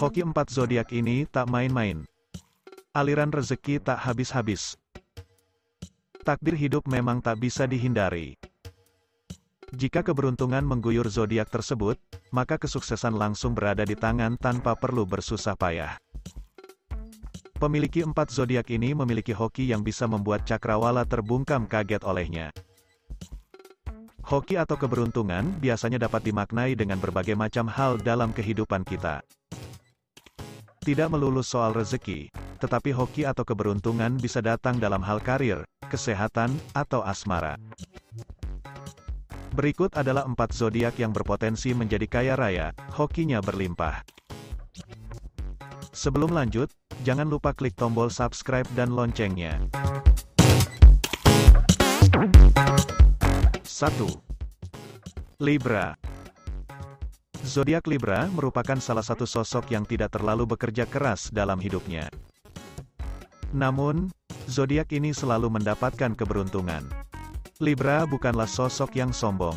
Hoki empat zodiak ini tak main-main. Aliran rezeki tak habis-habis. Takdir hidup memang tak bisa dihindari. Jika keberuntungan mengguyur zodiak tersebut, maka kesuksesan langsung berada di tangan tanpa perlu bersusah payah. Pemiliki empat zodiak ini memiliki hoki yang bisa membuat cakrawala terbungkam kaget olehnya. Hoki atau keberuntungan biasanya dapat dimaknai dengan berbagai macam hal dalam kehidupan kita. Tidak melulu soal rezeki, tetapi hoki atau keberuntungan bisa datang dalam hal karir, kesehatan, atau asmara. Berikut adalah empat zodiak yang berpotensi menjadi kaya raya, hokinya berlimpah. Sebelum lanjut, jangan lupa klik tombol subscribe dan loncengnya. 1. Libra Zodiak Libra merupakan salah satu sosok yang tidak terlalu bekerja keras dalam hidupnya. Namun, zodiak ini selalu mendapatkan keberuntungan. Libra bukanlah sosok yang sombong.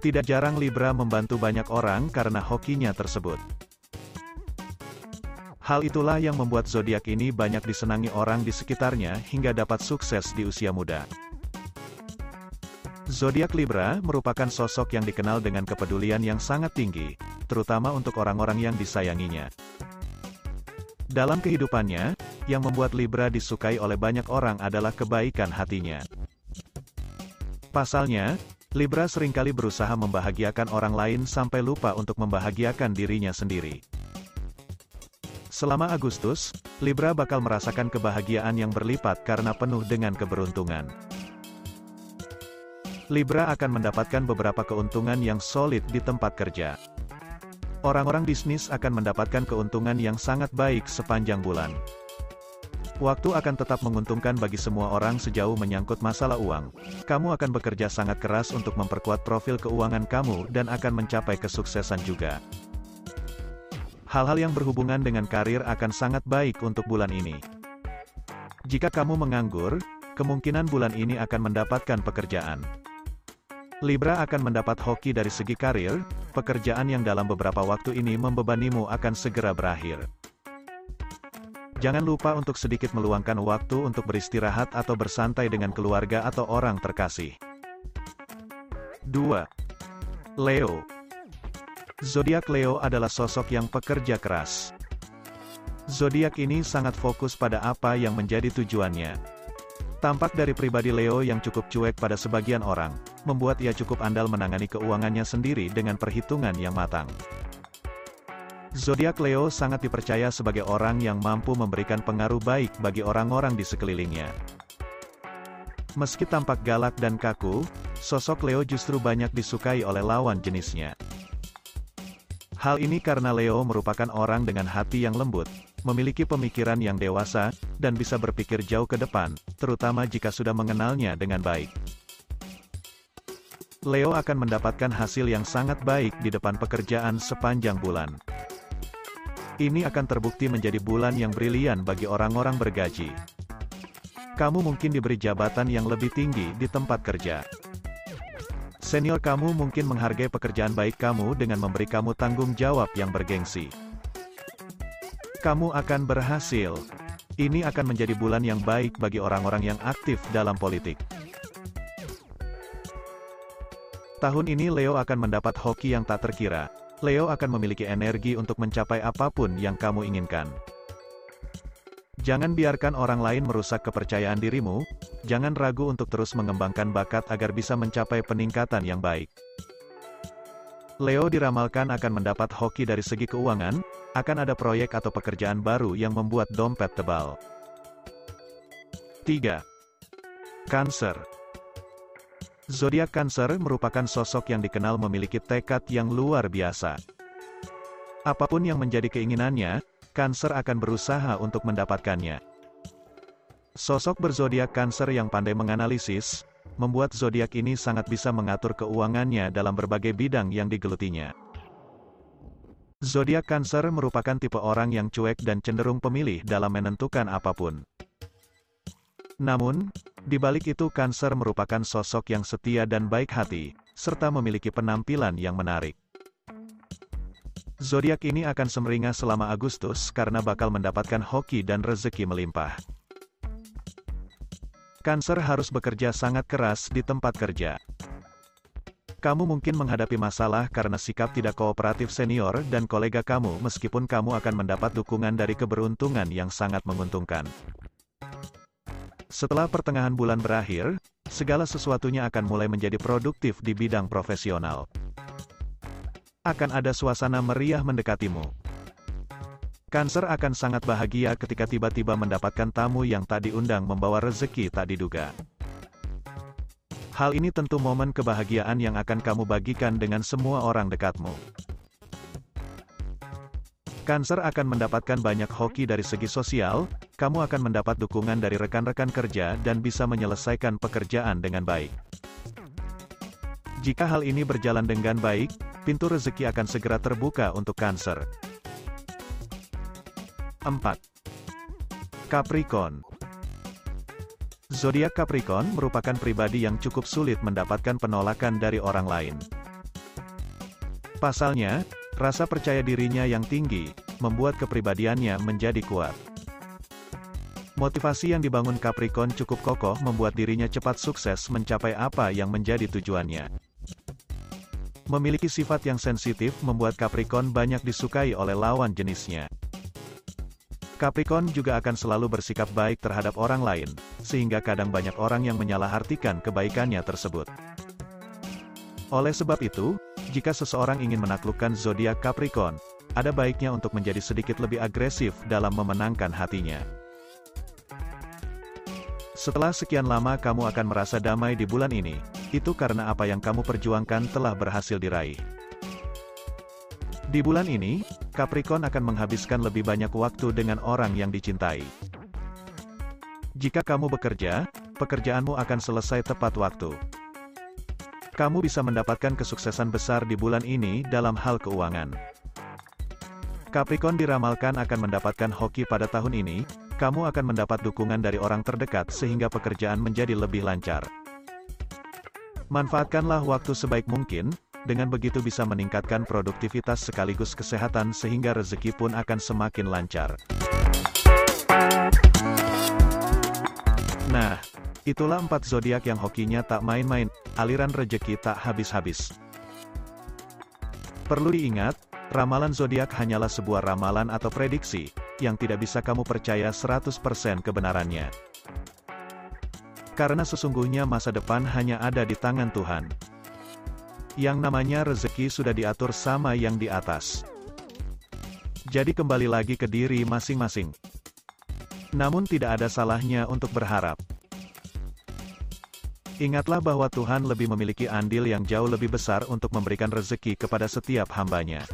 Tidak jarang Libra membantu banyak orang karena hokinya tersebut. Hal itulah yang membuat zodiak ini banyak disenangi orang di sekitarnya hingga dapat sukses di usia muda. Zodiak Libra merupakan sosok yang dikenal dengan kepedulian yang sangat tinggi, terutama untuk orang-orang yang disayanginya. Dalam kehidupannya, yang membuat Libra disukai oleh banyak orang adalah kebaikan hatinya. Pasalnya, Libra sering kali berusaha membahagiakan orang lain sampai lupa untuk membahagiakan dirinya sendiri. Selama Agustus, Libra bakal merasakan kebahagiaan yang berlipat karena penuh dengan keberuntungan. Libra akan mendapatkan beberapa keuntungan yang solid di tempat kerja. Orang-orang bisnis akan mendapatkan keuntungan yang sangat baik sepanjang bulan. Waktu akan tetap menguntungkan bagi semua orang sejauh menyangkut masalah uang. Kamu akan bekerja sangat keras untuk memperkuat profil keuangan kamu dan akan mencapai kesuksesan juga. Hal-hal yang berhubungan dengan karir akan sangat baik untuk bulan ini. Jika kamu menganggur, kemungkinan bulan ini akan mendapatkan pekerjaan. Libra akan mendapat hoki dari segi karir, pekerjaan yang dalam beberapa waktu ini membebanimu akan segera berakhir. Jangan lupa untuk sedikit meluangkan waktu untuk beristirahat atau bersantai dengan keluarga atau orang terkasih. 2. Leo Zodiak Leo adalah sosok yang pekerja keras. Zodiak ini sangat fokus pada apa yang menjadi tujuannya. Tampak dari pribadi Leo yang cukup cuek pada sebagian orang, membuat ia cukup andal menangani keuangannya sendiri dengan perhitungan yang matang. Zodiak Leo sangat dipercaya sebagai orang yang mampu memberikan pengaruh baik bagi orang-orang di sekelilingnya. Meski tampak galak dan kaku, sosok Leo justru banyak disukai oleh lawan jenisnya. Hal ini karena Leo merupakan orang dengan hati yang lembut, memiliki pemikiran yang dewasa, dan bisa berpikir jauh ke depan, terutama jika sudah mengenalnya dengan baik. Leo akan mendapatkan hasil yang sangat baik di depan pekerjaan sepanjang bulan. Ini akan terbukti menjadi bulan yang brilian bagi orang-orang bergaji. Kamu mungkin diberi jabatan yang lebih tinggi di tempat kerja. Senior kamu mungkin menghargai pekerjaan baik kamu dengan memberi kamu tanggung jawab yang bergengsi. Kamu akan berhasil. Ini akan menjadi bulan yang baik bagi orang-orang yang aktif dalam politik. Tahun ini Leo akan mendapat hoki yang tak terkira, Leo akan memiliki energi untuk mencapai apa pun yang kamu inginkan. Jangan biarkan orang lain merusak kepercayaan dirimu, jangan ragu untuk terus mengembangkan bakat agar bisa mencapai peningkatan yang baik. Leo diramalkan akan mendapat hoki dari segi keuangan, akan ada proyek atau pekerjaan baru yang membuat dompet tebal. 3. Cancer Zodiak Cancer merupakan sosok yang dikenal memiliki tekad yang luar biasa. Apa pun yang menjadi keinginannya, Cancer akan berusaha untuk mendapatkannya. Sosok berzodiak Cancer yang pandai menganalisis, membuat zodiak ini sangat bisa mengatur keuangannya dalam berbagai bidang yang digelutinya. Zodiak Cancer merupakan tipe orang yang cuek dan cenderung pemilih dalam menentukan apa pun. Namun, di balik itu Cancer merupakan sosok yang setia dan baik hati, serta memiliki penampilan yang menarik. Zodiak ini akan semeringah selama Agustus karena bakal mendapatkan hoki dan rezeki melimpah. Cancer harus bekerja sangat keras di tempat kerja. Kamu mungkin menghadapi masalah karena sikap tidak kooperatif senior dan kolega kamu meskipun kamu akan mendapat dukungan dari keberuntungan yang sangat menguntungkan. Setelah pertengahan bulan berakhir, segala sesuatunya akan mulai menjadi produktif di bidang profesional. Akan ada suasana meriah mendekatimu. Cancer akan sangat bahagia ketika tiba-tiba mendapatkan tamu yang tak diundang membawa rezeki tak diduga. Hal ini tentu momen kebahagiaan yang akan kamu bagikan dengan semua orang dekatmu. Cancer akan mendapatkan banyak hoki dari segi sosial, kamu akan mendapat dukungan dari rekan-rekan kerja dan bisa menyelesaikan pekerjaan dengan baik. Jika hal ini berjalan dengan baik, pintu rezeki akan segera terbuka untuk Cancer. 4. Capricorn Zodiak Capricorn merupakan pribadi yang cukup sulit mendapatkan penolakan dari orang lain. Pasalnya, rasa percaya dirinya yang tinggi, membuat kepribadiannya menjadi kuat. Motivasi yang dibangun Capricorn cukup kokoh membuat dirinya cepat sukses mencapai apa yang menjadi tujuannya. Memiliki sifat yang sensitif membuat Capricorn banyak disukai oleh lawan jenisnya. Capricorn juga akan selalu bersikap baik terhadap orang lain, sehingga kadang banyak orang yang menyalahartikan kebaikannya tersebut. Oleh sebab itu, jika seseorang ingin menaklukkan zodiak Capricorn, ada baiknya untuk menjadi sedikit lebih agresif dalam memenangkan hatinya. Setelah sekian lama kamu akan merasa damai di bulan ini, itu karena apa yang kamu perjuangkan telah berhasil diraih. Di bulan ini, Capricorn akan menghabiskan lebih banyak waktu dengan orang yang dicintai. Jika kamu bekerja, pekerjaanmu akan selesai tepat waktu. Kamu bisa mendapatkan kesuksesan besar di bulan ini dalam hal keuangan. Capricorn diramalkan akan mendapatkan hoki pada tahun ini, kamu akan mendapat dukungan dari orang terdekat sehingga pekerjaan menjadi lebih lancar. Manfaatkanlah waktu sebaik mungkin, dengan begitu bisa meningkatkan produktivitas sekaligus kesehatan sehingga rezeki pun akan semakin lancar. Nah, itulah empat zodiak yang hokinya tak main-main, aliran rezeki tak habis-habis. Perlu diingat, ramalan zodiak hanyalah sebuah ramalan atau prediksi, yang tidak bisa kamu percaya 100% kebenarannya. Karena sesungguhnya masa depan hanya ada di tangan Tuhan. Yang namanya rezeki sudah diatur sama yang di atas. Jadi kembali lagi ke diri masing-masing. Namun tidak ada salahnya untuk berharap. Ingatlah bahwa Tuhan lebih memiliki andil yang jauh lebih besar untuk memberikan rezeki kepada setiap hambanya.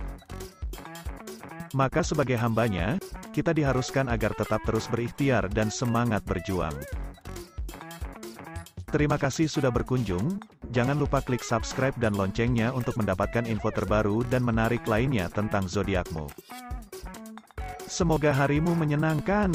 Maka sebagai hambanya, kita diharuskan agar tetap terus berikhtiar dan semangat berjuang. Terima kasih sudah berkunjung, Jangan lupa klik subscribe dan loncengnya untuk mendapatkan info terbaru dan menarik lainnya tentang zodiakmu. Semoga harimu menyenangkan.